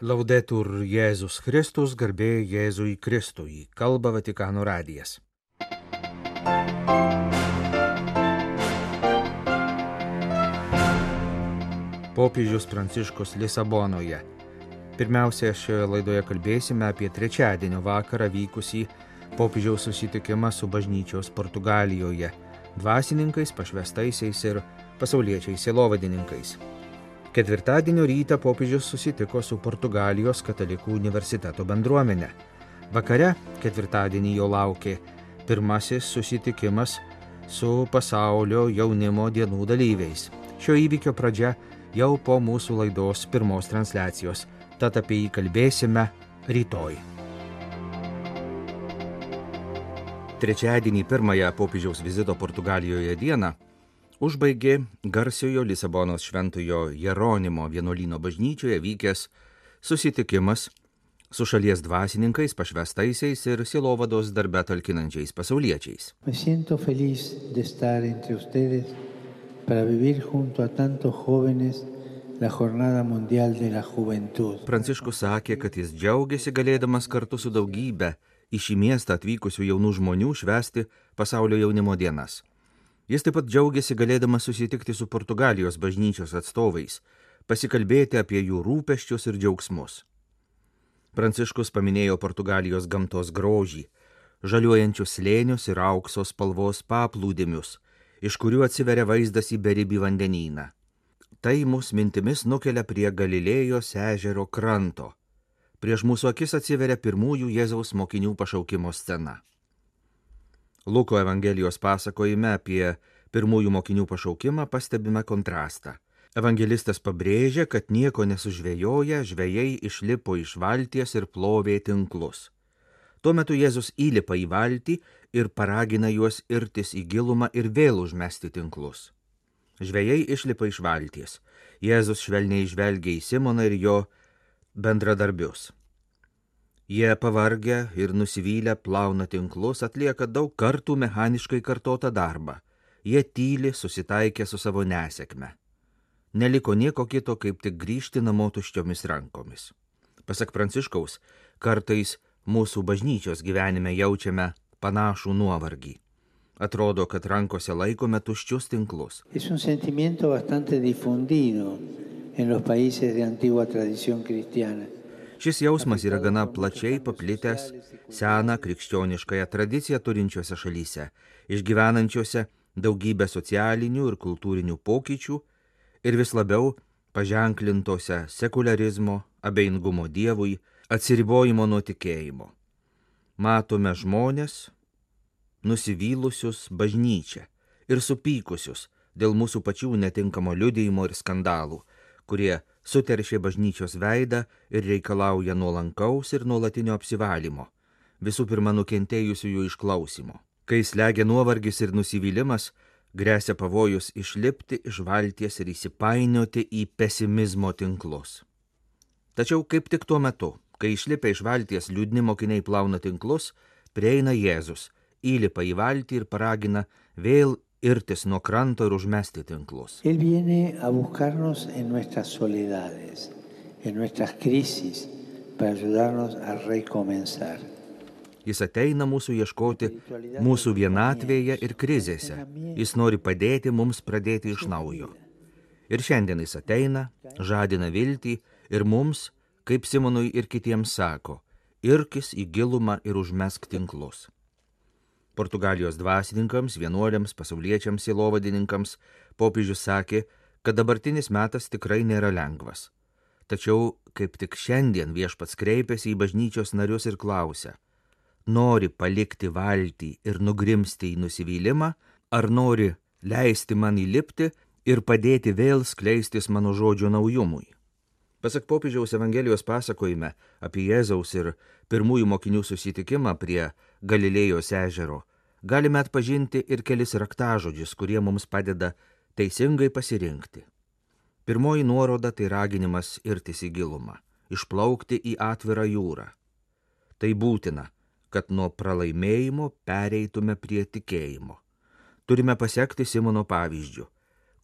Laudetur Jėzus Kristus, garbė Jėzui Kristui, kalba Vatikano radijas. Popiežius Pranciškus Lisabonoje. Pirmiausia, šioje laidoje kalbėsime apie trečiadienio vakarą vykusį popiežiaus susitikimą su bažnyčios Portugalijoje, dvasininkais, pašvestaisiais ir pasauliečiais sielovadininkais. Ketvirtadienio rytą popiežius susitiko su Portugalijos katalikų universiteto bendruomenė. Vakare ketvirtadienį jo laukė pirmasis susitikimas su pasaulio jaunimo dienų dalyviais. Šio įvykio pradžia jau po mūsų laidos pirmos transliacijos, tad apie jį kalbėsime rytoj. Trečiadienį pirmąją popiežiaus vizito Portugalijoje dieną užbaigė garsiojo Lisabonos šventojo Jeronimo vienuolino bažnyčioje vykęs susitikimas su šalies dvasininkais, pašvestaisiais ir silovados darbę talkinančiais pasauliečiais. Pranciškus sakė, kad jis džiaugiasi galėdamas kartu su daugybė į šį miestą atvykusių jaunų žmonių švesti pasaulio jaunimo dienas. Jis taip pat džiaugiasi galėdamas susitikti su Portugalijos bažnyčios atstovais, pasikalbėti apie jų rūpeščius ir džiaugsmus. Pranciškus paminėjo Portugalijos gamtos grožį, žaliuojančius slėnius ir aukso spalvos paplūdimius, iš kurių atsiveria vaizdas į beribį vandenyną. Tai mus mintimis nukelia prie Galilėjos ežero kranto. Prieš mūsų akis atsiveria pirmųjų Jėzaus mokinių pašaukimo scena. Luko Evangelijos pasakojime apie pirmųjų mokinių pašaukimą pastebime kontrastą. Evangelistas pabrėžia, kad nieko nesužvėjoja, žvėjai išlipo iš valties ir plovė tinklus. Tuo metu Jėzus įlipa į valtį ir paragina juos irtis į gilumą ir vėl užmesti tinklus. Žvėjai išlipa iš valties. Jėzus švelniai žvelgia į Simoną ir jo bendradarbius. Jie pavargę ir nusivylę plauna tinklus, atlieka daug kartų mechaniškai kartotą darbą. Jie tyli, susitaikę su savo nesėkme. Neliko nieko kito, kaip tik grįžti namo tuščiomis rankomis. Pasak Pranciškaus, kartais mūsų bažnyčios gyvenime jaučiame panašų nuovargį. Atrodo, kad rankose laikome tuščius tinklus. En los países de antigua tradición cristiana. Šis jausmas yra gana plačiai paplitęs seną krikščioniškąją tradiciją turinčiose šalyse, išgyvenančiose daugybę socialinių ir kultūrinių pokyčių ir vis labiau paženklintose sekularizmo, abejingumo Dievui, atsiribojimo nuo tikėjimo. Matome žmonės, nusivylusius bažnyčią ir supykusius dėl mūsų pačių netinkamo liudijimo ir skandalų, kurie suteršė bažnyčios veidą ir reikalauja nuolankaus ir nuolatinio apsivalymo, visų pirma nukentėjusiųjų išklausimo. Kai slegia nuovargis ir nusivylimas, grėsia pavojus išlipti iš valties ir įsipainioti į pesimizmo tinklus. Tačiau kaip tik tuo metu, kai išlipę iš valties liūdni mokiniai plauna tinklus, prieina Jėzus, įlipa į valtį ir paragina vėl irtis nuo kranto ir užmesti tinklus. Él viene a buscarnos en nuestras soledades, en nuestras crisis, para ayudarnos a recomenzar. Jis ateina mūsų ieškoti mūsų vienatvėje ir krizėse. Jis nori padėti mums pradėti iš naujo. Ir šiandien jis ateina, žadina viltį ir mums, kaip Simonui ir kitiems sako, irkis į gilumą ir užmesk tinklus. Portugalijos dvasininkams, vienuoliams, pasauliečiams, įlovadininkams popiežius sakė, kad dabartinis metas tikrai nėra lengvas. Tačiau kaip tik šiandien viešpats kreipiasi į bažnyčios narius ir klausia, nori palikti valtį ir nugrimsti į nusivylimą, ar nori leisti man įlipti ir padėti vėl skleistis mano žodžio naujumui. Pasak popiežiaus Evangelijos pasakojime apie Jėzaus ir pirmųjų mokinių susitikimą prie Galilėjos ežero, galime atpažinti ir kelis raktažodžius, kurie mums padeda teisingai pasirinkti. Pirmoji nuoroda tai raginimas irtis į gilumą, išplaukti į atvirą jūrą. Tai būtina, kad nuo pralaimėjimo pereitume prie tikėjimo. Turime pasiekti Simono pavyzdžių,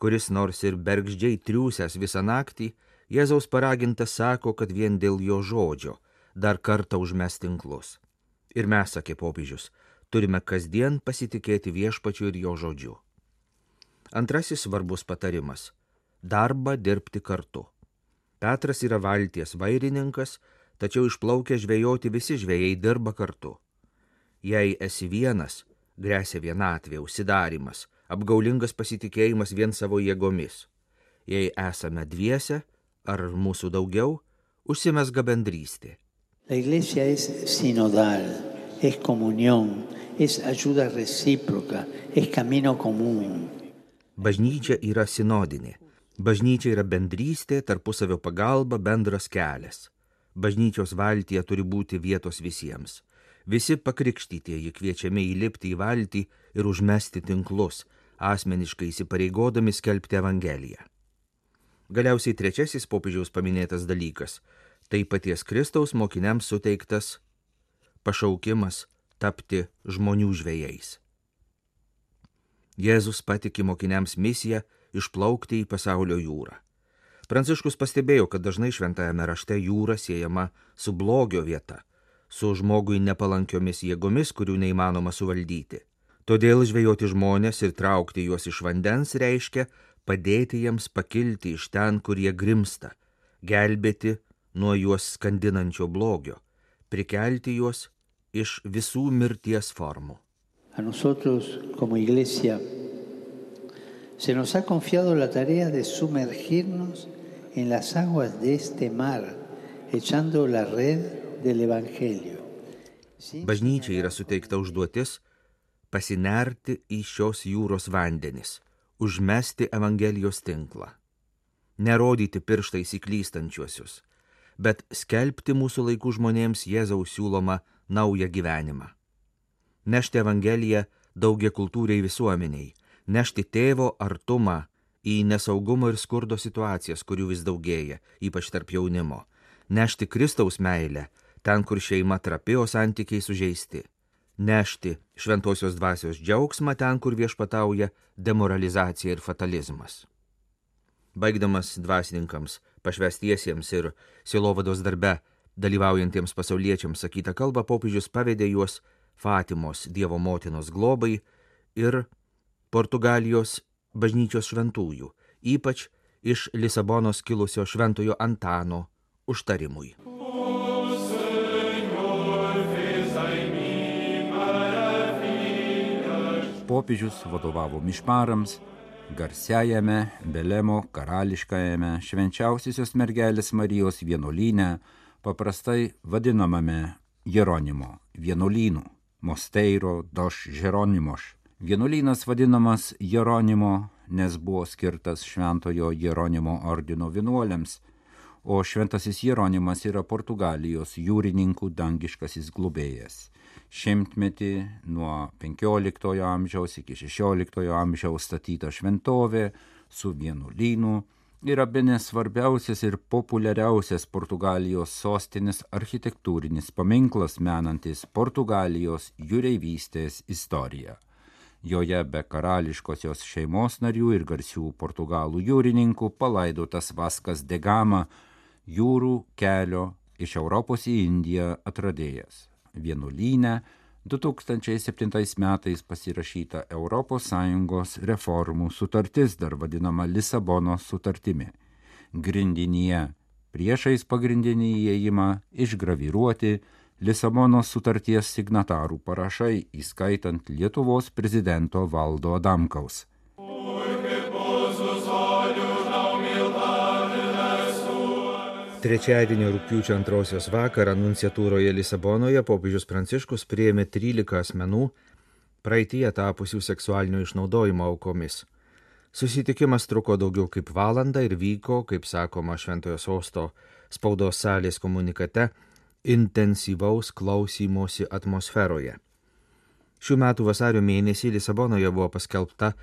kuris nors ir bergždžiai triūsęs visą naktį, Jėzaus paragintas sako, kad vien dėl jo žodžio dar kartą užmes tinklus. Ir mes, sakė popiežius, turime kasdien pasitikėti viešpačiu ir jo žodžiu. Antrasis svarbus patarimas - darbą dirbti kartu. Petras yra valties vairininkas, tačiau išplaukę žvejoti visi žvėjai dirba kartu. Jei esi vienas, grėsia vienatvė, užsidarimas, apgaulingas pasitikėjimas vien savo jėgomis. Jei esame dviese, ar mūsų daugiau, užsimesga bendrystė. La iglesia es sinodal, es comunión, es ayuda recíproca, es camino común. Bažnyčia yra sinodinė. Bažnyčia yra bendrystė, tarpusavio pagalba, bendras kelias. Bažnyčios valtyje turi būti vietos visiems. Visi pakrikštytieji kviečiami įlipti į valtį ir užmesti tinklus, asmeniškai įsipareigodami skelbti Evangeliją. Galiausiai trečiasis popiežiaus paminėtas dalykas - tai paties Kristaus mokiniams suteiktas pašaukimas tapti žmonių žvėjais. Jėzus patikė mokiniams misiją išplaukti į pasaulio jūrą. Pranciškus pastebėjo, kad dažnai šventajame rašte jūra siejama su blogio vieta, su žmogui nepalankiomis jėgomis, kurių neįmanoma suvaldyti. Todėl žvejoti žmonės ir traukti juos iš vandens reiškia padėti jiems pakilti iš ten, kur jie grimsta, gelbėti nuo juos skandinančio blogio, prikelti juos iš visų mirties formų. A nosotros como iglesia se nos ha confiado la tarea de sumergirnos en las aguas de este mar, echando la red del Evangelio. Bažnyčiai yra suteikta užduotis pasinerti į šios jūros vandenis, užmesti Evangelijos tinklą. Nerodyti pirštais įklystančiuosius, bet skelbti mūsų laikų žmonėms Jėzaus siūloma naują gyvenimą. Nešti Evangeliją daugia kultūriai visuomeniai, nešti tėvo artumą į nesaugumo ir skurdo situacijas, kurių vis daugėja, ypač tarp jaunimo, nešti Kristaus meilę ten, kur šeima trapėjo santykiai sužeisti nešti šventosios dvasios džiaugsmą ten, kur viešpatauja demoralizacija ir fatalizmas. Baigdamas dvasininkams, pašvestiesiems ir silovados darbe dalyvaujantiems pasauliečiams sakytą kalbą, popiežius pavedė juos Fatimos Dievo motinos globai ir Portugalijos bažnyčios šventųjų, ypač iš Lisabonos kilusio šventojo Antano užtarimui. Popiežius vadovavo mišmarams, garsiajame Belemo karališkajame švenčiausiosios mergelės Marijos vienuolyne, paprastai vadinamame Jeronimo vienuolynu, Mosteiro doš Jeronimoš. Vienuolynas vadinamas Jeronimo, nes buvo skirtas šventojo Jeronimo ordino vienuoliams, o šventasis Jeronimas yra Portugalijos jūrininkų dangiškasis globėjas šimtmetį nuo 15 amžiaus iki 16 amžiaus statyta šventovė su vienuolynu yra bene svarbiausias ir populiariausias Portugalijos sostinės architektūrinis paminklas menantis Portugalijos jūreivystės istoriją. Joje be karališkosios šeimos narių ir garsių portugalų jūrininkų palaidotas Vaskas Degama, jūrų kelio iš Europos į Indiją atradėjas vienuolyne 2007 metais pasirašyta ES reformų sutartis, dar vadinama Lisabonos sutartimi. Grindinyje priešais pagrindinį įėjimą išgraviruoti Lisabonos sutarties signatarų parašai, įskaitant Lietuvos prezidento valdo Adamkaus. Trečiadienio rūpiučio antrosios vakarą nunciatūroje Lisabonoje popiežius Pranciškus prieėmė 13 asmenų praeitie tapusių seksualinio išnaudojimo aukomis. Susitikimas truko daugiau kaip valandą ir vyko, kaip sakoma Šventojo sosto spaudos salės komunikate, intensyvaus klausymosi atmosferoje. Šių metų vasario mėnesį Lisabonoje buvo paskelbta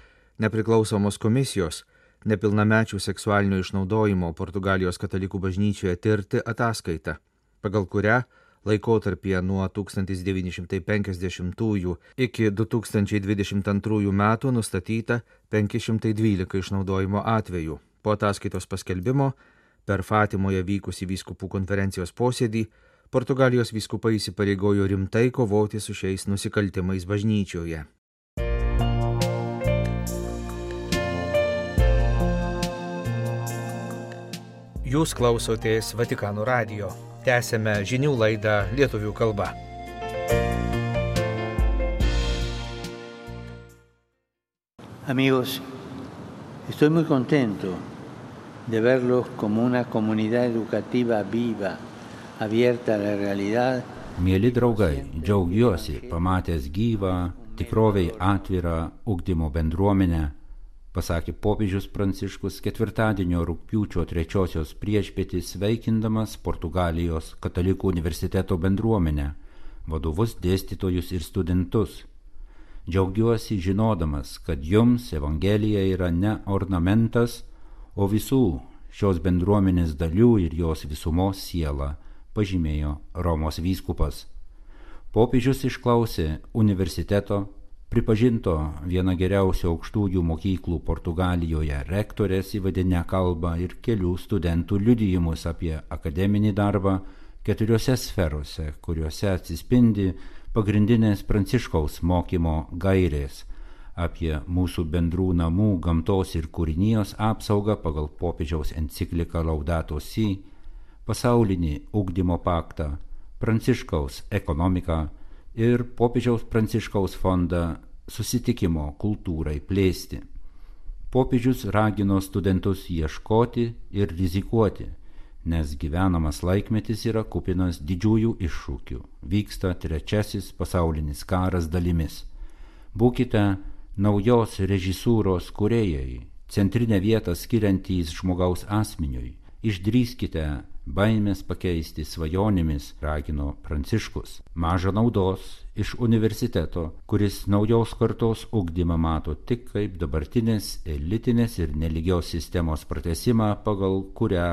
nepriklausomos komisijos nepilnamečių seksualinio išnaudojimo Portugalijos katalikų bažnyčioje tirti ataskaitą, pagal kurią laikotarpyje nuo 1950 iki 2022 metų nustatyta 512 išnaudojimo atvejų. Po ataskaitos paskelbimo Per Fatimoje vykusi vyskupų konferencijos posėdį Portugalijos vyskupai įsipareigojo rimtai kovoti su šiais nusikaltimais bažnyčioje. Jūs klausotės Vatikano radio. Tęsėme žinių laidą lietuvių kalba. Amigos, estoy muy contento de verlos como una comunidad educativa viva, abierta a la realidad. Mėly draugai, džiaugiuosi pamatęs gyvą, tikroviai atvirą ugdymo bendruomenę, pasakė popiežius Pranciškus ketvirtadienio rūpiučio trečiosios priešpėtį sveikindamas Portugalijos katalikų universiteto bendruomenę, vadovus dėstytojus ir studentus. Džiaugiuosi žinodamas, kad jums Evangelija yra ne ornamentas, o visų šios bendruomenės dalių ir jos visumos siela, pažymėjo Romos vyskupas. Popiežius išklausė universiteto pripažinto viena geriausių aukštųjų mokyklų Portugalijoje. Rektorės įvadinę kalbą ir kelių studentų liudijimus apie akademinį darbą keturiose sferose, kuriuose atsispindi pagrindinės pranciškaus mokymo gairės apie mūsų bendrų namų gamtos ir kūrinijos apsaugą pagal popiežiaus encikliką Laudato Si, pasaulinį ugdymo paktą, pranciškaus ekonomiką, ir popiežiaus pranciškaus fondą susitikimo kultūrai plėsti. Popiežius ragino studentus ieškoti ir rizikuoti, nes gyvenamas laikmetis yra kupinas didžiųjų iššūkių. Vyksta trečiasis pasaulinis karas dalimis. Būkite naujos režisūros kuriejai, centrinę vietą skiriantys žmogaus asmeniui. Išdrįskite baimės pakeisti svajonėmis, ragino Pranciškus. Maža naudos iš universiteto, kuris naujos kartos ugdymą mato tik kaip dabartinės elitinės ir neligios sistemos pratesimą, pagal kurią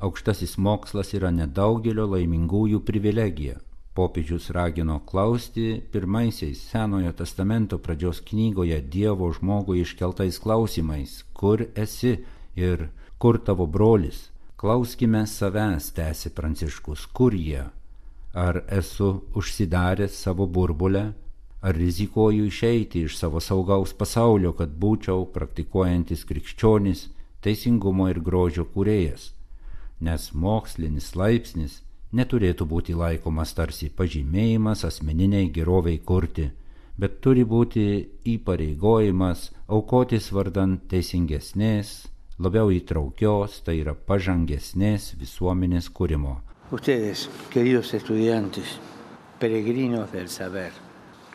aukštasis mokslas yra nedaugelio laimingųjų privilegija. Popiežius ragino klausti pirmaisiais Senojo testamento pradžios knygoje Dievo žmogui iškeltais klausimais, kur esi ir kur tavo brolis, Klauskime savęs, tęsi Pranciškus, kur jie? Ar esu užsidaręs savo burbulę, ar rizikuoju išeiti iš savo saugaus pasaulio, kad būčiau praktikuojantis krikščionis, teisingumo ir grožio kūrėjas? Nes mokslinis laipsnis neturėtų būti laikomas tarsi pažymėjimas asmeniniai geroviai kurti, bet turi būti įpareigojimas aukotis vardant teisingesnės, labiau įtraukios, tai yra pažangesnės visuomenės kūrimo. Ustedes, queridos estudiantes, peregrinos del saber,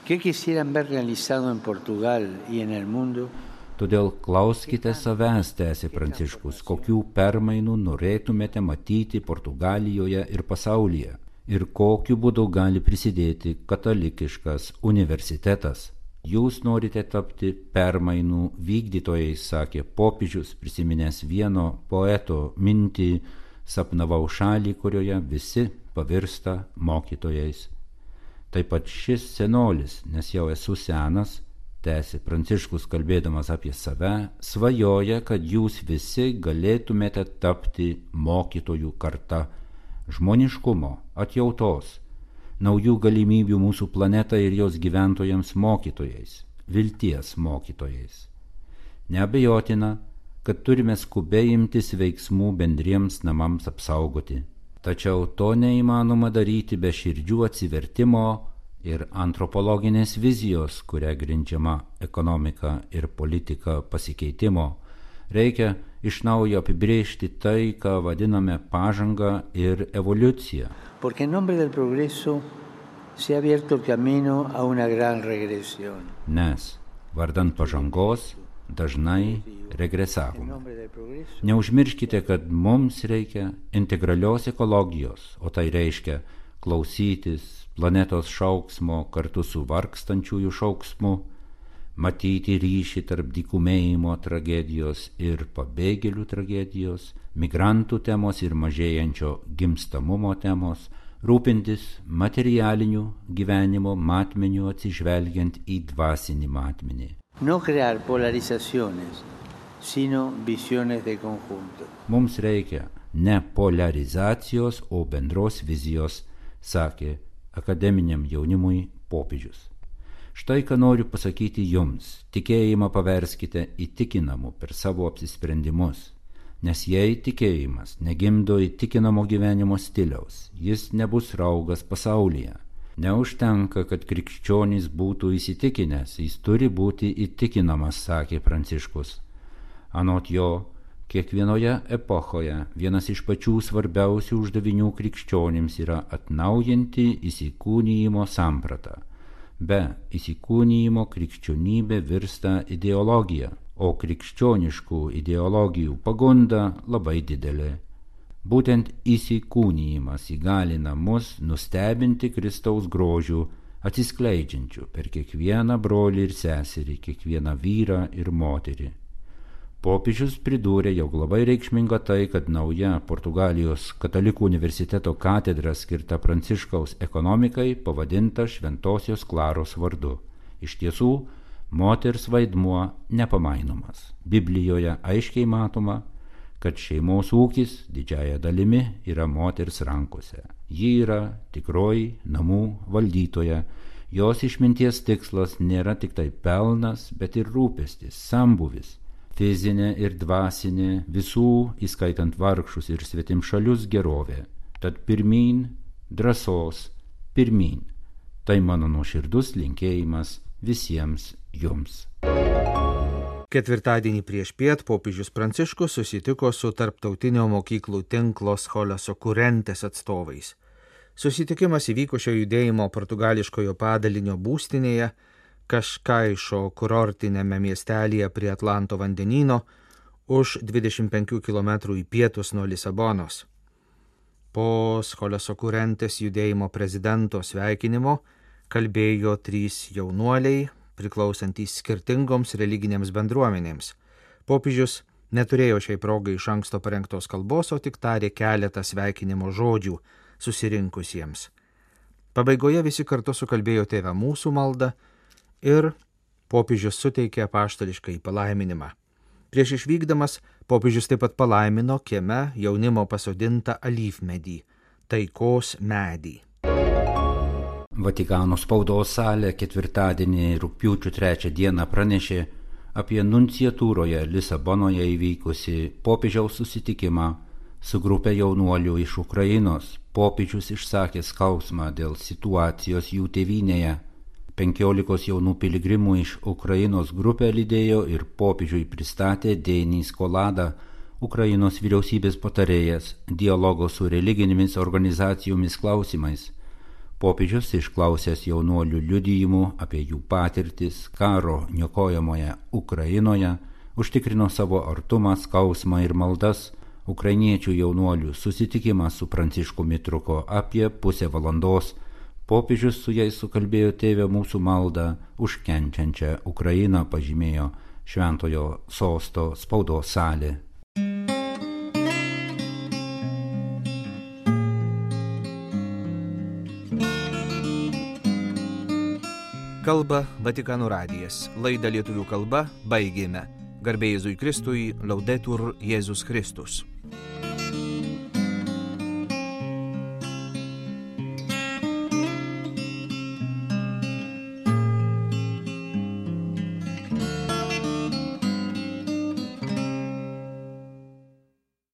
¿qué quisieran ver realizado en Portugal y en el mundo? Todėl klauskite savęs, tęsė Pranciškus, kokių permainų norėtumėte matyti Portugalijoje ir pasaulyje ir kokiu būdu gali prisidėti katalikiškas universitetas. Jūs norite tapti permainų vykdytojais, sakė popiežius, prisiminęs vieno poeto mintį, sapnavau šalį, kurioje visi pavirsta mokytojais. Taip pat šis senolis, nes jau esu senas, tęsė Pranciškus kalbėdamas apie save, svajoja, kad jūs visi galėtumėte tapti mokytojų karta žmoniškumo, atjautos, naujų galimybių mūsų planetai ir jos gyventojams mokytojais, vilties mokytojais. Neabejotina, kad turime skubiai imtis veiksmų bendriems namams apsaugoti. Tačiau to neįmanoma daryti be širdžių atsivertimo ir antropologinės vizijos, kuria grindžiama ekonomika ir politika pasikeitimo. Reikia iš naujo apibriežti tai, ką vadiname pažanga ir evoliucija. Porque en nombre del progreso se ha abierto el camino a una gran regresión. Nes vardant pažangos dažnai regresavome. Neužmirškite, kad mums reikia integralios ekologijos, o tai reiškia klausytis planetos šauksmo kartu su vargstančiųjų šauksmu, matyti ryšį tarp dykumėjimo tragedijos ir pabėgėlių tragedijos, migrantų temos ir mažėjančio gimstamumo temos, rūpintis materialiniu gyvenimo matmeniu atsižvelgiant į dvasinį matmenį. No crear polarizaciones, sino visiones de conjunto. Mums reikia ne polarizacijos, o bendros vizijos, sakė akademiniam jaunimui popiežius. Štai ką noriu pasakyti jums, tikėjimą paverskite įtikinamu per savo apsisprendimus, nes jei tikėjimas negimdo įtikinamo gyvenimo stiliaus, jis nebus raugas pasaulyje. Neužtenka, kad krikščionys būtų įsitikinęs, jis turi būti įtikinamas, sakė Pranciškus. Anot jo, kiekvienoje epochoje vienas iš pačių svarbiausių uždavinių krikščionims yra atnaujinti įsikūnyjimo sampratą. Be įsikūnyjimo krikščionybė virsta ideologija, o krikščioniškų ideologijų pagunda labai didelė. Būtent įsikūnyjimas įgalina mus nustebinti Kristaus grožių, atsiskleidžiančių per kiekvieną brolį ir seserį, kiekvieną vyrą ir moterį. Popiežius pridūrė, jog labai reikšminga tai, kad nauja Portugalijos katalikų universiteto katedra skirta Pranciškaus ekonomikai pavadinta Šventojios Klaros vardu. Iš tiesų, moters vaidmuo nepamainomas. Biblijoje aiškiai matoma, kad šeimos ūkis didžiaja dalimi yra moters rankose. Ji yra tikroji namų valdytoja, jos išminties tikslas nėra tik tai pelnas, bet ir rūpestis, sambuvis, fizinė ir dvasinė visų, įskaitant vargšus ir svetimšalius gerovė. Tad pirmin, drąsos, pirmin. Tai mano nuoširdus linkėjimas visiems jums. Ketvirtadienį prieš piet popiežius Pranciškus susitiko su tarptautinio mokyklų tinklo Scholeso Kurentės atstovais. Susitikimas įvyko šio judėjimo portugališkojo padalinio būstinėje, Kažkaišo kurortinėme miestelėje prie Atlanto vandenyno, už 25 km į pietus nuo Lisabonos. Po Scholeso Kurentės judėjimo prezidento sveikinimo kalbėjo trys jaunuoliai, priklausantys skirtingoms religinėms bendruomenėms. Popiežius neturėjo šiai progai iš anksto parengtos kalbos, o tik tarė keletą sveikinimo žodžių susirinkusiems. Pabaigoje visi kartu sukalbėjo tėvę mūsų maldą ir popiežius suteikė paštališkai palaiminimą. Prieš išvykdamas popiežius taip pat palaimino kieme jaunimo pasodintą alyvmedį - taikos medį. Vatikano spaudos salė ketvirtadienį rūpiučio trečią dieną pranešė apie nunciatūroje Lisabonoje įvykusi popiežiaus susitikimą su grupė jaunuolių iš Ukrainos. Popiežius išsakė skausmą dėl situacijos jų tėvynėje. Penkiolikos jaunų piligrimų iš Ukrainos grupę lydėjo ir popiežiui pristatė Deinys Kolada, Ukrainos vyriausybės patarėjas, dialogo su religinėmis organizacijomis klausimais. Popiežius išklausęs jaunuolių liudijimų apie jų patirtis karo niokojamoje Ukrainoje, užtikrino savo artumą, skausmą ir maldas. Ukrainiečių jaunuolių susitikimas su Pranciškumi truko apie pusę valandos. Popiežius su jais sukalbėjo tėvę mūsų maldą už kenčiančią Ukrainą, pažymėjo Šventojo sosto spaudos salė. Kalba Vatikanų radijas. Laidą lietuvių kalba baigėme. Garbėjai Jėzui Kristui, laudetur Jėzus Kristus.